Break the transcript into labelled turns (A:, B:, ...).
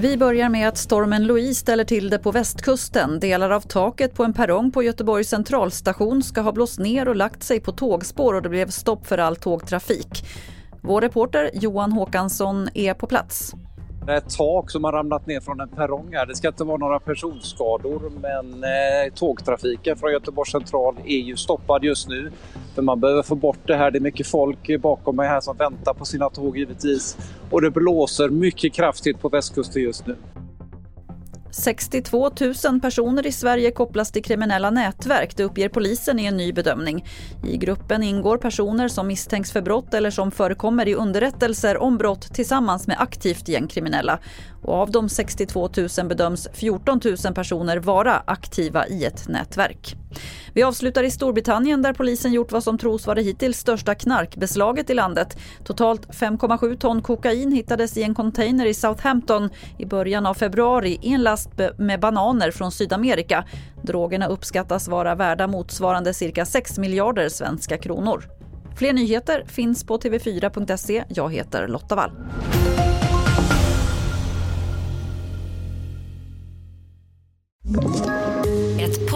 A: Vi börjar med att stormen Louise ställer till det på västkusten. Delar av taket på en perrong på Göteborgs centralstation ska ha blåst ner och lagt sig på tågspår och det blev stopp för all tågtrafik. Vår reporter Johan Håkansson är på plats.
B: Det är ett tak som har ramlat ner från en perrong här. Det ska inte vara några personskador men eh, tågtrafiken från Göteborgs central är ju stoppad just nu. För man behöver få bort det här. Det är mycket folk bakom mig här som väntar på sina tåg givetvis. Och det blåser mycket kraftigt på västkusten just nu.
A: 62 000 personer i Sverige kopplas till kriminella nätverk, det uppger polisen i en ny bedömning. I gruppen ingår personer som misstänks för brott eller som förekommer i underrättelser om brott tillsammans med aktivt gängkriminella. Och av de 62 000 bedöms 14 000 personer vara aktiva i ett nätverk. Vi avslutar i Storbritannien där polisen gjort vad som tros vara det hittills största knarkbeslaget i landet. Totalt 5,7 ton kokain hittades i en container i Southampton i början av februari i en last med bananer från Sydamerika. Drogerna uppskattas vara värda motsvarande cirka 6 miljarder svenska kronor. Fler nyheter finns på tv4.se. Jag heter Lotta Wall.
C: you